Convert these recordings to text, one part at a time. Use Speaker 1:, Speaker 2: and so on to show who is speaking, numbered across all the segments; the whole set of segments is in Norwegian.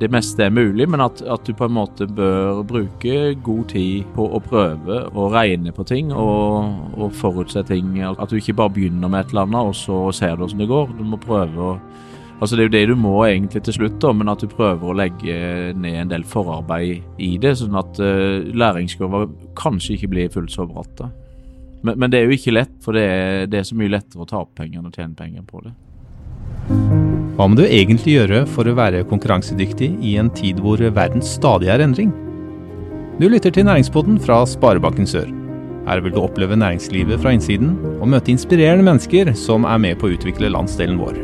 Speaker 1: det meste er mulig, men at, at, du på en måte bør bruke god tid på å prøve å regne på ting og, og forutse ting. At du ikke bare begynner med et eller annet, og så ser du åssen det går. Du må prøve å Altså Det er jo det du må egentlig til slutt, da, men at du prøver å legge ned en del forarbeid i det, sånn at uh, læringskurva kanskje ikke blir fullt så bratt. Men, men, det er jo ikke lett, for det er, det er så mye lettere å ta opp penger enn å tjene penger på det.
Speaker 2: Hva må du egentlig gjøre for å være konkurransedyktig i en tid hvor verden stadig er endring? Du lytter til Næringspodden fra Sparebanken Sør. Her vil du oppleve næringslivet fra innsiden og møte inspirerende mennesker som er med på å utvikle landsdelen vår.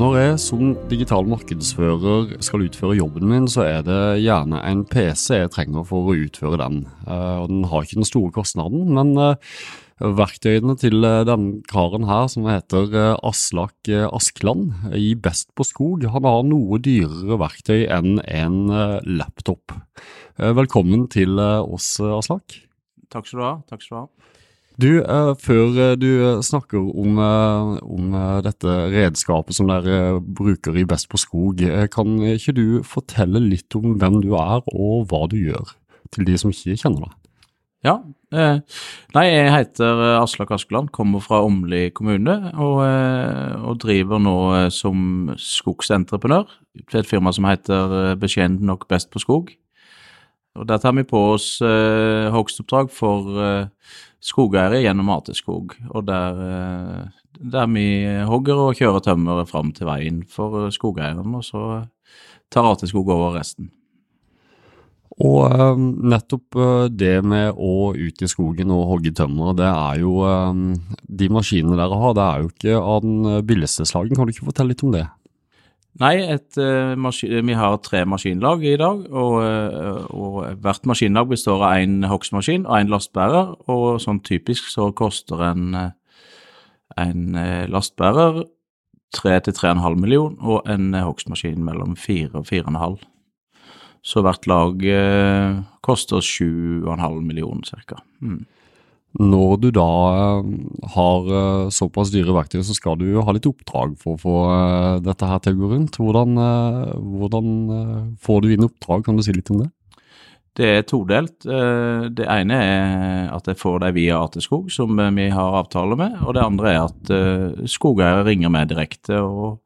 Speaker 3: Når jeg som digital markedsfører skal utføre jobben min, så er det gjerne en PC jeg trenger for å utføre den. Og den har ikke den store kostnaden, men eh, verktøyene til eh, denne karen her, som heter eh, Aslak Askeland, Askland i Best på skog, han har noe dyrere verktøy enn en laptop. Velkommen til oss, Aslak.
Speaker 1: Takk skal du ha. Takk skal du ha.
Speaker 3: Du, før du snakker om, om dette redskapet som dere bruker i Best på skog, kan ikke du fortelle litt om hvem du er og hva du gjør, til de som ikke kjenner deg?
Speaker 1: Ja. Eh, nei, jeg heter eh, Aslak Askeland, kommer fra Åmli kommune og, eh, og, driver nå som skogsentreprenør til et firma som heter Beskjedent nok best på skog. Og Der tar vi på oss hogstoppdrag for skogeiere gjennom Ateskog. Og der, der vi hogger og kjører tømmeret fram til veien for skogeieren, og så tar Ateskog over resten.
Speaker 3: Og um, nettopp uh, det med å ut i skogen og hogge tømmer, det er jo um, De maskinene dere har, det er jo ikke av den uh, billigste slagen. Kan du ikke fortelle litt om det?
Speaker 1: Nei, et, uh, vi har tre maskinlag i dag, og, og hvert maskinlag består av én hogstmaskin og én lastbærer. Og sånn typisk så koster en, en lastbærer 3-3,5 million, og en hogstmaskin mellom 4 og 4,5. Så hvert lag eh, koster 7,5 millioner ca. Mm.
Speaker 3: Når du da eh, har eh, såpass dyre verktøy, så skal du ha litt oppdrag for å få eh, dette her til å gå rundt. Hvordan, hvordan får du inn oppdrag, kan du si litt om det?
Speaker 1: Det er todelt. Det ene er at jeg får dem via Ateskog, som vi har avtale med. Og det andre er at skogeiere ringer meg direkte og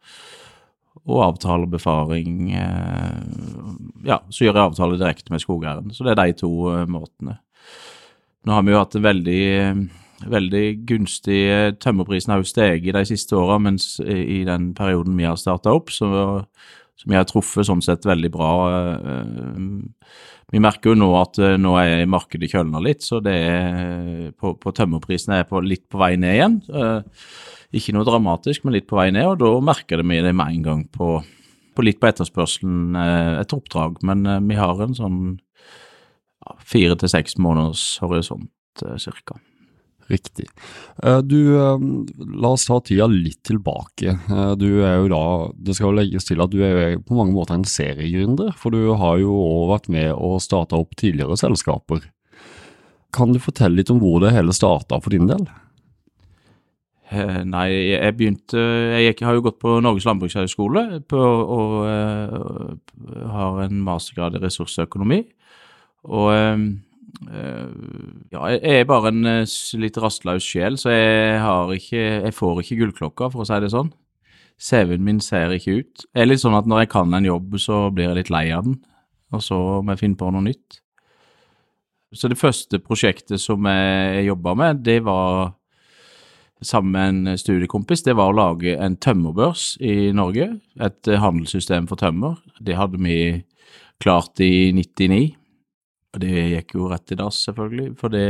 Speaker 1: og avtale befaring eh, Ja, så gjør jeg avtale direkte med skogeieren. Så det er de to eh, måtene. Nå har vi jo hatt en veldig, veldig gunstig eh, Tømmerprisen har jo steget de siste åra, mens i den perioden vi har starta opp, så, så jeg har truffet sånn sett veldig bra. Vi merker jo nå at nå er markedet kjølna litt, så det er på, på tømmerprisen er på, litt på vei ned igjen. Ikke noe dramatisk, men litt på vei ned, og da merker vi det med en gang på, på litt på etterspørselen eh, etter oppdrag. Men eh, vi har en sånn fire til seks måneders horisont eh, cirka.
Speaker 3: Riktig. Du, la oss ta tida litt tilbake. Du er jo da, Det skal jo legges til at du er på mange måter en seriegründer, for du har jo òg vært med og starta opp tidligere selskaper. Kan du fortelle litt om hvor det hele starta for din del?
Speaker 1: Eh, nei, jeg begynte Jeg har jo gått på Norges landbrukshøgskole og og har en mastergrad i ressursøkonomi. Og ja, jeg er bare en litt rastløs sjel, så jeg har ikke Jeg får ikke gullklokka, for å si det sånn. CV-en min ser ikke ut. Det er litt sånn at når jeg kan en jobb, så blir jeg litt lei av den, og så må jeg finne på noe nytt. Så det første prosjektet som jeg jobba med, det var sammen med en studiekompis, det var å lage en tømmerbørs i Norge. Et eh, handelssystem for tømmer. Det hadde vi klart i 99. Og det gikk jo rett i dass, selvfølgelig, for det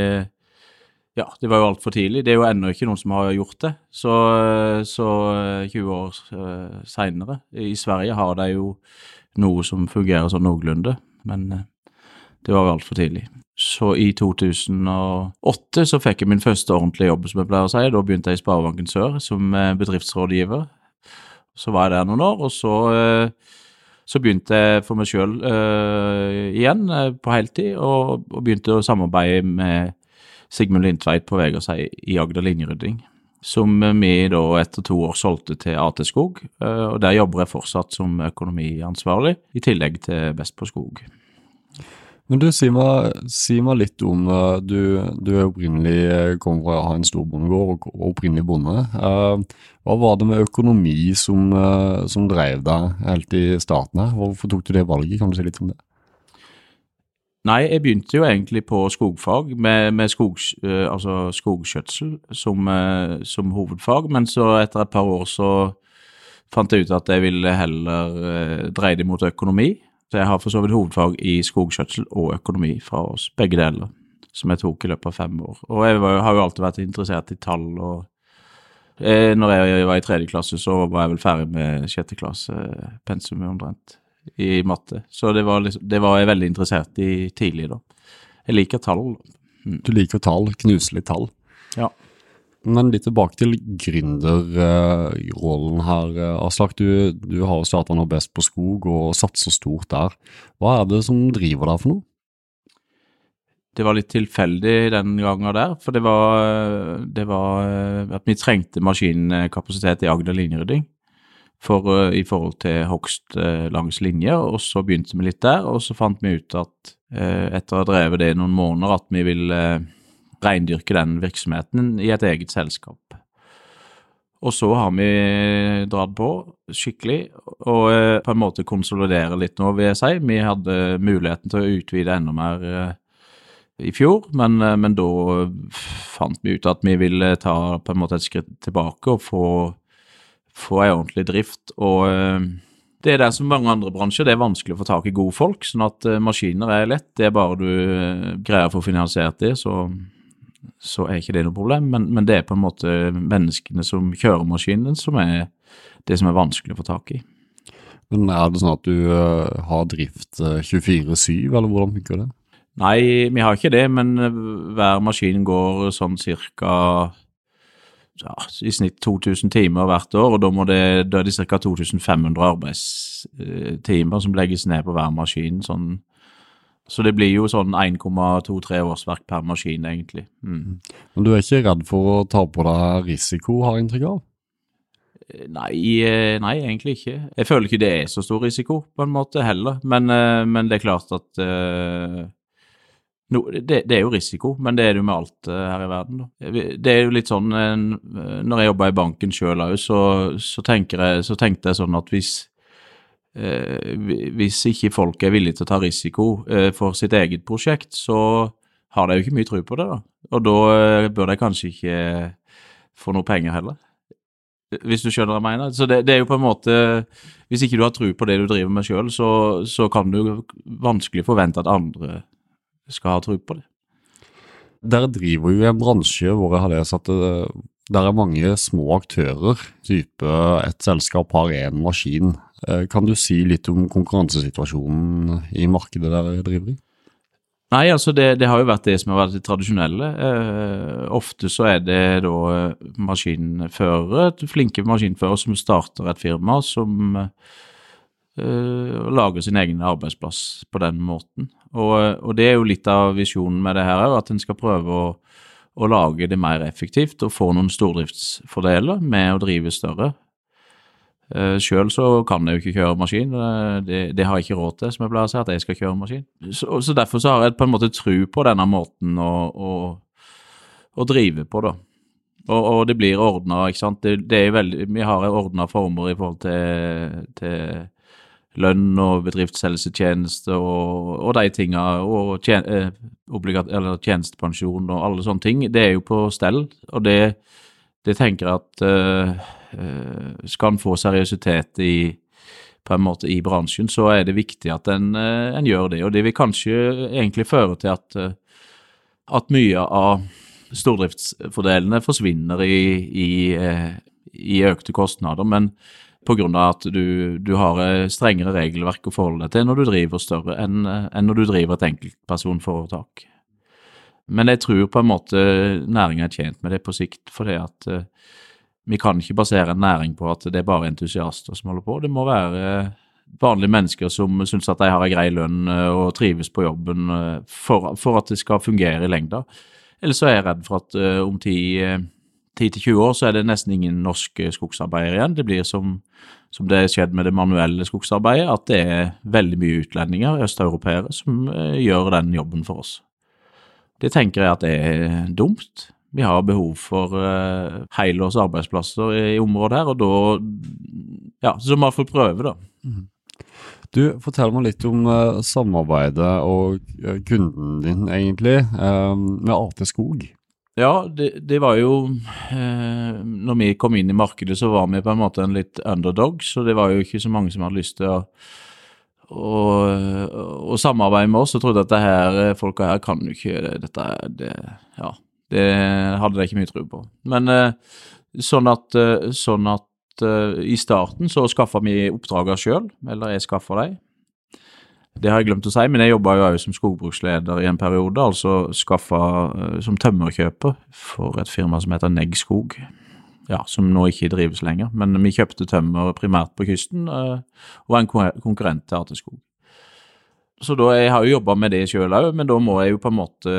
Speaker 1: Ja, det var jo altfor tidlig. Det er jo ennå ikke noen som har gjort det. Så, så 20 eh, år uh, seinere I Sverige har de jo noe som fungerer sånn noenlunde, men uh, det var jo altfor tidlig. Så i 2008 så fikk jeg min første ordentlige jobb, som jeg pleier å si. Da begynte jeg i Sparebanken Sør som eh, bedriftsrådgiver. Så var jeg der noen år, og så, eh, så begynte jeg for meg sjøl uh, igjen igjen på heltid, og, og, begynte å samarbeide med Sigmund Lindtveit på Vegårshei i Agder linjerydding. som vi da etter to år solgte til AT Skog. uh, Og der jobber jeg fortsatt som økonomiansvarlig, i tillegg til Best på skog.
Speaker 3: Men du, si meg, si meg litt om eh, Du, du er opprinnelig eh, kommer fra å ha en stor bondegård og opprinnelig bonde. Eh, Hva var det med økonomi som, som drev deg helt i starten her? Hvorfor tok du det valget? Kan du si litt om det?
Speaker 1: Nei, jeg begynte jo egentlig på skogfag, med, med skogs, altså skogskjøtsel som, som hovedfag. Men så etter et par år så fant jeg ut at jeg ville heller dreie det mot økonomi. Så jeg har for så vidt hovedfag i skogskjøtsel og økonomi fra oss, begge deler, som jeg tok i løpet av fem år. Og jeg var, har jo alltid vært interessert i tall og eh, Når jeg var i tredje klasse, så var jeg vel ferdig med sjette klasse, pensum omtrent, i matte. Så det var, liksom, det var jeg veldig interessert i tidlig, da. Jeg liker tall.
Speaker 3: Du liker tall, knuselig tall.
Speaker 1: Ja.
Speaker 3: Men litt tilbake til gründerrollen her, eh, Aslak. Du, du har jo starta nå Best på skog og satser stort der. Hva er det som driver deg for noe?
Speaker 1: Det var litt tilfeldig den gangen der, for det var, det var eh, at vi trengte maskinkapasitet i Agder linjerydding for, eh, i forhold til hogst langs linje, og så begynte vi litt der, og så fant vi ut at etter å ha drevet det i noen måneder, at vi ville reindyrke den virksomheten i et eget selskap. Og så har vi dratt på skikkelig, og eh, på en måte konsolidere litt nå, vil jeg si. Vi hadde muligheten til å utvide enda mer eh, i fjor, men, eh, men da fant vi ut at vi ville ta på en måte et skritt tilbake og få, få ei ordentlig drift. Og det er det som mange andre bransjer, det er vanskelig å få tak i gode folk. Sånn at maskiner er lett, det er bare du greier å få finansiert det, så, så er ikke det noe problem. Men, men det er på en måte menneskene som kjører maskinen som er det som er vanskelig å få tak i.
Speaker 3: Men Er det sånn at du eh, har drift eh, 24-7, eller hvordan funker det?
Speaker 1: Nei, vi har ikke det, men eh, hver maskin går sånn cirka ja, i snitt 2000 timer hvert år, og da, må det, da er det ca. 2500 arbeidstimer som legges ned på hver maskin. Sånn. Så det blir jo sånn 1,2-3 årsverk per maskin, egentlig. Mm.
Speaker 3: Men du er ikke redd for å ta på deg risiko, har jeg inntrykk av?
Speaker 1: Nei, eh, nei, egentlig ikke. Jeg føler ikke det er så stor risiko, på en måte, heller. Men, eh, men det er klart at eh, no, det, det er jo risiko, men det er det jo med alt eh, her i verden. Da. Det er jo litt sånn eh, Når jeg jobba i banken sjøl òg, så, så, så tenkte jeg sånn at hvis eh, hvi- hvis ikke folk er villige til å ta risiko eh, for sitt eget prosjekt, så har de jo ikke mye tro på det, da. Og da eh, bør de kanskje ikke få noe penger heller. Hvis du skjønner hva jeg mener. Så det, det er jo på en måte Hvis ikke du har tro på det du driver med sjøl, så, så kan du vanskelig forvente at andre skal ha tro på det.
Speaker 3: Dere driver jo i en bransje hvor jeg har lest at det, der er mange små aktører. Type et selskap har én maskin. Eh, Kan du si litt om konkurransesituasjonen i markedet der dere driver i?
Speaker 1: Nei, altså det, det har jo vært det som har vært det tradisjonelle. Eh, ofte så er det da eh, maskinførere, flinke maskinførere som starter et firma som eh, lager sin egen arbeidsplass på den måten. Og, og det er jo litt av visjonen med det her at en skal prøve å, å lage det mer effektivt og få noen stordriftsfordeler med å drive større. Uh, Sjøl så kan jeg jo ikke kjøre maskin, eh, det, det har jeg ikke råd til, som jeg pleier å si, at jeg skal kjøre maskin. Så, så derfor så har jeg på en måte tru på denne måten å, å, å drive på, da. Og, og det blir ordna, ikke sant. Det, det veldig, vi har ordna former i forhold til, til lønn og bedriftshelsetjeneste og, og de tinga, og tjen, eh, obligat, tjenestepensjon og alle sånne ting. Det er jo på stell, og det, det tenker jeg at eh, eh, skal en få seriøsitet i på en måte i bransjen, så er det viktig at en, eh, en gjør det. Og det vil kanskje egentlig føre til at, eh, at mye av stordriftsfordelene forsvinner i, i, eh, i økte kostnader, men av at du, du har eh, strengere regelverk å forholde deg til når du driver større enn eh, enn når du driver et enkeltpersonforetak. Men jeg tror på en måte næringen er tjent med det på sikt, fordi at eh, vi kan ikke basere en næring på at det er bare entusiaster som holder på. Det må være vanlige mennesker som syns at de har en grei lønn eh, og trives på jobben for, for at det skal fungere i lengda. Ellers så er jeg redd for at eh, om 10-20 år så er det nesten ingen norske skogsarbeidere igjen. Det blir som, som det har skjedd med det manuelle skogsarbeidet, at det er veldig mye utlendinger, østeuropeere, som eh, gjør den jobben for oss. Det tenker jeg at er dumt. Vi har behov for uh, helårs arbeidsplasser i, i området her, og da Ja, så må vi få prøve, da.
Speaker 3: Du, fortell meg litt om uh, samarbeidet og uh, kunden din, egentlig, med AT Skog.
Speaker 1: Ja, det, det var jo eh, Når vi kom inn i markedet, så var vi på en måte en litt underdog, så det var jo ikke så mange som hadde lyst til å, å, å samarbeide med oss og trodde at det her eh, folka her kan jo ikke dette det, Ja, det hadde de ikke mye tro på. Men eh, sånn at, eh, sånn at eh, i starten så skaffa vi oppdragene sjøl, eller jeg skaffa dem. Det har jeg glemt å si, men jeg jobba jo òg som skogbruksleder i en periode. Altså skaffa som tømmerkjøper for et firma som heter Negg Skog. Ja, som nå ikke drives lenger. Men vi kjøpte tømmer primært på kysten, og var en konkurrent til Arte Skog. Så da, Jeg har jo jobba med det sjøl òg, men da må jeg jo på en måte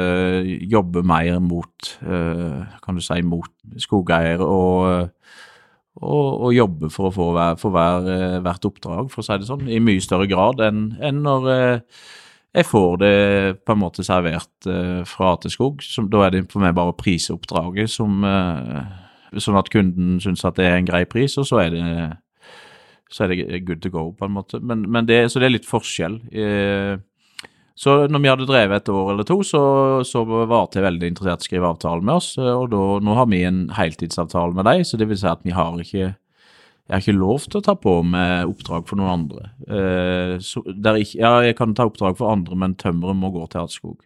Speaker 1: jobbe mer mot, uh, kan du si, mot skogeier og og, og jobbe for å få hver, for hver, eh, hvert oppdrag, for å si det sånn, i mye større grad enn, enn når eh, jeg får det på en måte servert eh, fra A til skog. Som, da er det for meg bare prisoppdraget som Sånn at kunden syns at det er en grei pris, og så er det, så er det good to go, på en måte. Men, men det, så det er litt forskjell. Eh, så når vi hadde drevet et år eller to, så, så var AT veldig interessert i å skrive avtale med oss. Og da, nå har vi en heltidsavtale med dem, så det vil si at vi har ikke jeg har ikke lov til å ta på med oppdrag for noen andre. Eh, ikke, ja, jeg kan ta oppdrag for andre, men tømmeret må gå til Hatskog.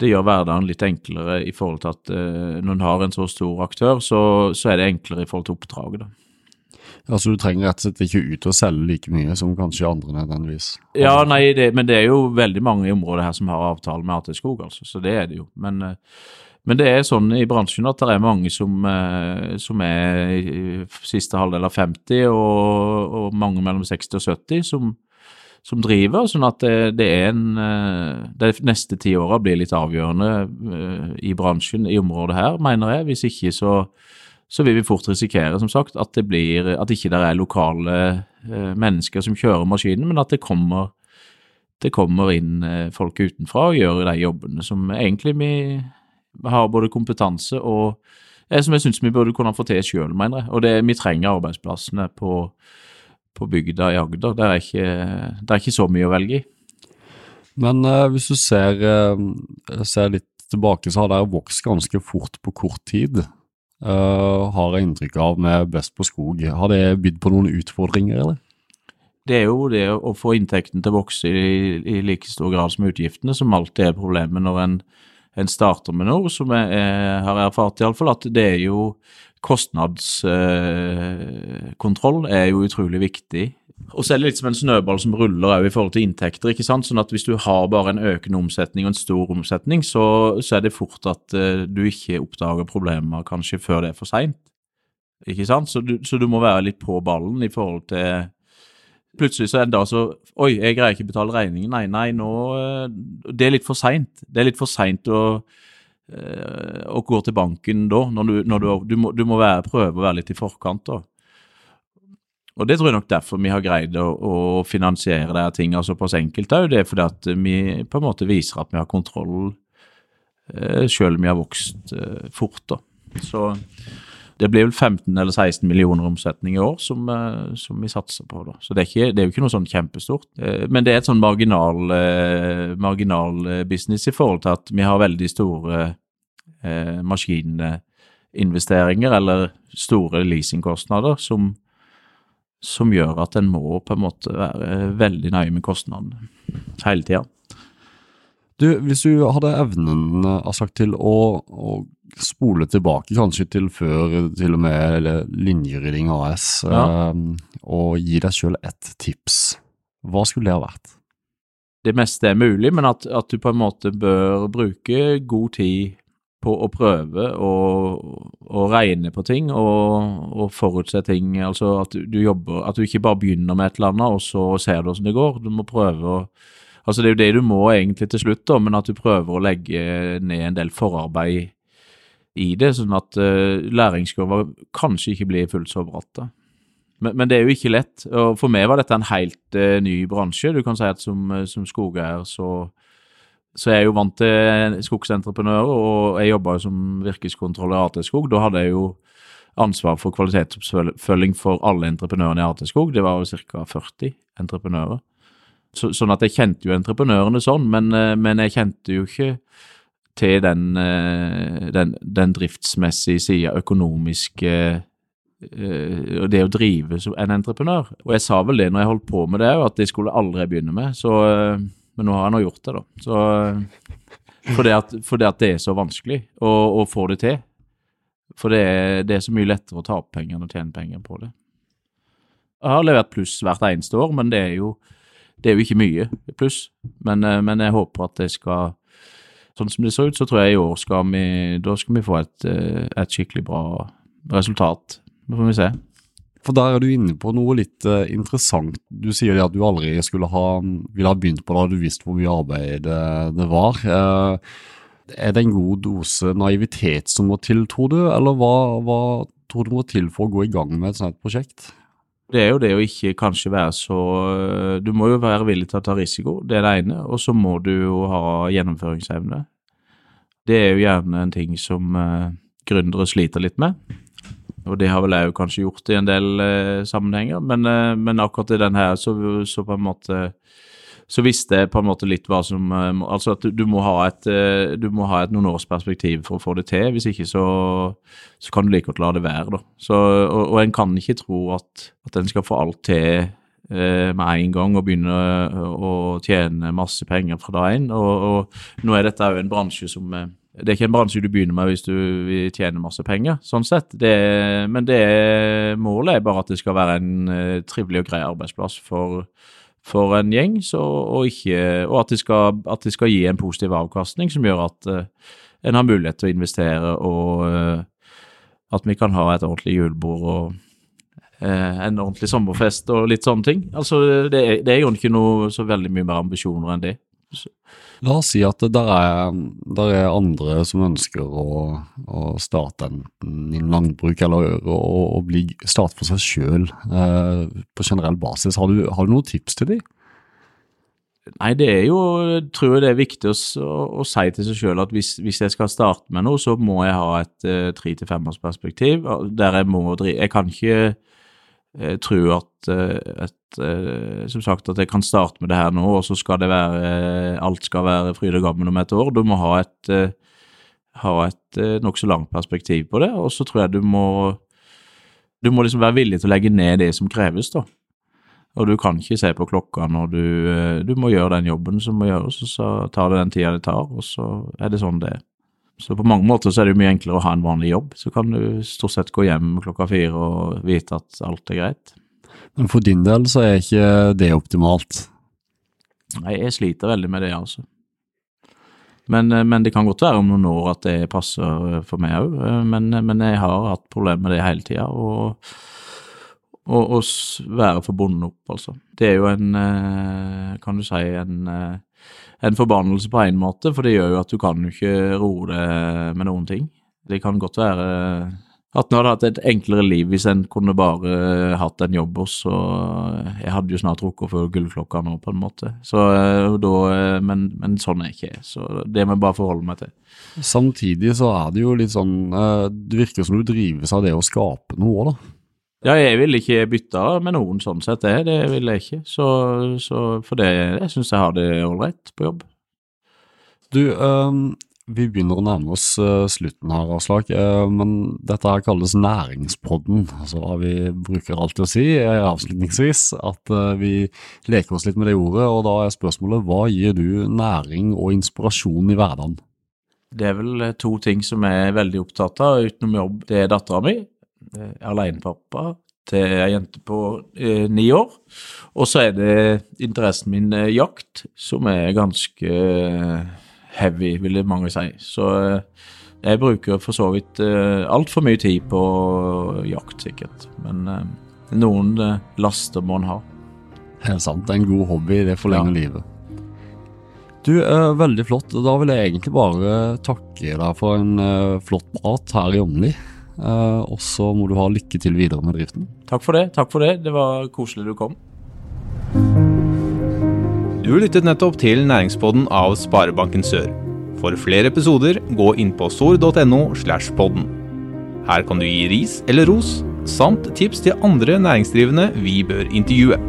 Speaker 1: Det gjør hverdagen litt enklere i forhold til at eh, når en har en så stor aktør, så, så, er det enklere i forhold til oppdraget. da.
Speaker 3: Altså Du trenger rett og slett ikke ut og selge like mye som kanskje andre nødvendigvis?
Speaker 1: Ja, nei, det, men det er jo veldig mange i området her som har avtale med AT Skog, altså. Så det er det jo. Men, eh, men det er sånn i bransjen at det er mange som, eh, som er i siste halvdel av 50, og, og mange mellom 60 og 70 som, som driver, sånn at det, det er en eh, De neste ti åra blir litt avgjørende i bransjen i området her, mener jeg. Hvis ikke så så vil vi fort risikere som sagt, at det blir, at ikke det er lokale eh, mennesker som kjører maskinen, men at det kommer, det kommer inn eh, folk utenfra og gjør de jobbene som egentlig vi har både kompetanse og eh, som jeg syns vi burde kunne få til sjøl, mener jeg. Og det, vi trenger arbeidsplassene på, på bygda i Agder. Det er, ikke, det er ikke så mye å velge i.
Speaker 3: Men uh, hvis du ser, ser litt tilbake, så har det vokst ganske fort på kort tid. Uh, har jeg inntrykk av med Best på skog. Har det bydd på noen utfordringer, eller?
Speaker 1: Det er jo det å få inntekten til å vokse i, i, like stor grad som utgiftene, som alltid er problemet når en, en starter med noe, som jeg, jeg har erfart iallfall, at det er jo kostnadskontroll eh, er jo utrolig viktig og så er det litt som en snøball som ruller i forhold til inntekter. ikke sant? Sånn at hvis du har bare en økende omsetning og en stor omsetning, så, så er det fort at eh, du ikke oppdager problemer kanskje før det er for seint. Ikke sant? Så du, så du, må være litt på ballen i forhold til Plutselig så er det da så Oi, jeg greier ikke betale regningen. Nei, nei, nå uh, Det er litt for seint. Det er litt for seint å, uh, å gå til banken da. Når du, når du, du, må, du må være, prøve å være litt i forkant. da. Og det tror jeg nok derfor vi har greid å, å finansiere de tingene såpass enkelt. Det er fordi at vi på en måte viser at vi har kontroll, eh, selv om vi har vokst eh, fort. da. Så det blir vel 15 eller 16 millioner omsetning i år som, eh, som vi satser på. da. Så det er, ikke, det er, jo ikke noe sånn kjempestort. Eh, men det er et sånn marginal, eh, marginal business i forhold til at vi har veldig store eh, maskininvesteringer eller store leasingkostnader som som gjør at en må på en måte være veldig nøye med kostnadene hele tida.
Speaker 3: Du, hvis du hadde evnen sagt, til å, å, spole tilbake kanskje til før til og med Linjerydding AS, ja. eh, og gi deg sjøl ett tips, hva skulle det ha vært?
Speaker 1: Det meste er mulig, men at, at, du på en måte bør bruke god tid på å prøve å, regne på ting og, og, forutse ting. Altså at du jobber At du ikke bare begynner med et eller annet, og så ser du hvordan det går. Du må prøve å Altså det er jo det du må egentlig til slutt, da, men at du prøver å legge ned en del forarbeid i det, sånn at uh, læringskurva kanskje ikke blir fullt så bratt. Men, men, det er jo ikke lett. og For meg var dette en helt uh, ny bransje. Du kan si at som, som skogeier så, så jeg jo vant til skogsentreprenører, og jeg jobba som virkeskontroller i AT Skog. Da hadde jeg jo ansvar for kvalitetsoppfølging for alle entreprenørene i AT Skog. Det var jo ca. 40 entreprenører. Så, sånn at jeg kjente jo entreprenørene sånn, men, men jeg kjente jo ikke til den, eh, den, den driftsmessige sida, økonomiske eh, det å drive som en entreprenør. Og jeg sa vel det når jeg holdt på med det, at det skulle aldri begynne med. Så, eh, men nå har jeg nå gjort det, da. Så, for, det at, for det at det er så vanskelig å, å få det til. For det er, det er, så mye lettere å ta opp penger enn å tjene penger på det. Jeg har levert pluss hvert eneste år, men det er jo, det er jo ikke mye pluss. Men, men jeg håper at det skal sånn som det ser ut, så tror jeg i år skal vi, da skal vi få et, eh, et skikkelig bra resultat. Det får vi se.
Speaker 3: For der er du inne på noe litt uh, interessant. Du sier at du aldri skulle ha, ville ha begynt på det, da du visste hvor mye arbeid det, det var. Uh, er det en god dose naivitet som må til, tror du, eller hva, hva tror du må til for å gå i gang med et sånt prosjekt?
Speaker 1: Det er jo det å ikke kanskje være så Du må jo være villig til å ta risiko, det er det ene. Og så må du jo ha gjennomføringsevne. Det er jo gjerne en ting som uh, gründere sliter litt med. Og det har vel jeg jo kanskje gjort i en del uh, sammenhenger, men, uh, men, akkurat i den her så, så, på en måte så visste jeg på en måte litt hva som Altså at du, må ha et du må ha et noen års perspektiv for å få det til. Hvis ikke så, så kan du like godt la det være, da. Så, og, og en kan ikke tro at, at en skal få alt til med en gang og begynne å tjene masse penger fra dag én. Og, og nå er dette jo en bransje som det er ikke en bransje du begynner med hvis du vil tjene masse penger, sånn sett. Det, men det, målet er bare at det skal være en trivelig og grei arbeidsplass for, for en gjeng, så, og, ikke, og at, det skal, at, de skal, gi en positiv avkastning som gjør at uh, en har mulighet til å investere, og uh, at vi kan ha et ordentlig julebord og en ordentlig sommerfest og litt sånne ting. Altså, det, det er jo ikke noe så veldig mye mer ambisjoner enn det.
Speaker 3: La oss si at det er, der er andre som ønsker å, å starte enten innen landbruk eller å, å bli starte for seg sjøl eh, på generell basis. Har du, har du noen tips til dem?
Speaker 1: Nei, det er jo tror jeg det er viktig å, å, si til seg sjøl at hvis, hvis, jeg skal starte med noe, så må jeg ha et uh, tre til femårsperspektiv der jeg må drive Jeg kan ikke uh, tror at, uh, at Eh, som sagt at jeg kan starte med det her nå, og så skal det være alt skal være fryd og gammen om et år. Du må ha et, eh, ha et eh, nokså langt perspektiv på det, og så tror jeg du må du må liksom være villig til å legge ned det som kreves, da. Og du kan ikke se på klokka når du Du må gjøre den jobben som må gjøres, og så tar det den tida det tar, og så er det sånn det er. Så på mange måter så er det jo mye enklere å ha en vanlig jobb. Så kan du stort sett gå hjem klokka fire og vite at alt er greit.
Speaker 3: Men for din del så er ikke det optimalt?
Speaker 1: Nei, jeg sliter veldig med det, altså. Men, eh, men, det kan godt være om noen år at det passer eh, for meg òg. Eh, men, men, jeg har hatt problemer med det hele tida. Og, og, og, være forbundet opp, altså. Det er jo en, kan du si, en, en forbannelse på en måte, for det gjør jo at du kan jo ikke roe det med noen ting. Det kan godt være at en hadde hatt et enklere liv hvis en kunne bare hatt en jobb hos og Jeg hadde jo snart rukket å få gullklokka nå, på en måte. Så, uh, da, uh, men, men, sånn er jeg ikke. Så det må jeg bare forholde meg til.
Speaker 3: Samtidig så er det jo litt sånn Det virker som du drives av det å skape noe, da.
Speaker 1: Ja, jeg vil ikke bytte med noen sånn sett, det, det vil jeg ikke. Så, så for det, jeg syns jeg har det ålreit på jobb.
Speaker 3: Du, um, vi begynner å nærme oss uh, slutten her, Aslak, uh, men dette her kalles næringspodden. Altså, vi bruker alltid å si uh, avslutningsvis at vi leker oss litt med det ordet, og da er spørsmålet hva gir du næring og inspirasjon i hverdagen?
Speaker 1: Det er vel to ting som jeg er veldig opptatt av utenom jobb. Det er dattera mi, alenepappa til ei jente på ni år. Og så er det interessen min jakt, som er ganske heavy, vil mange si. Så eh, jeg bruker for så vidt eh, altfor mye tid på jakt, sikkert. Men uh, noen laster må en ha.
Speaker 3: Helt sant. En god hobby, det forlenger ja. livet. Du, er veldig flott. Da vil jeg egentlig bare takke deg for en eh, flott prat her i Åmli. Eh, og så må du ha lykke til videre med driften.
Speaker 1: Takk for det. takk for det. Det var koselig du kom.
Speaker 2: Du lyttet nettopp til Næringspodden av Sparebanken Sør. For flere episoder, gå inn på sor.no slash podden. Her kan du gi ris eller ros, samt tips til andre næringsdrivende vi bør intervjue.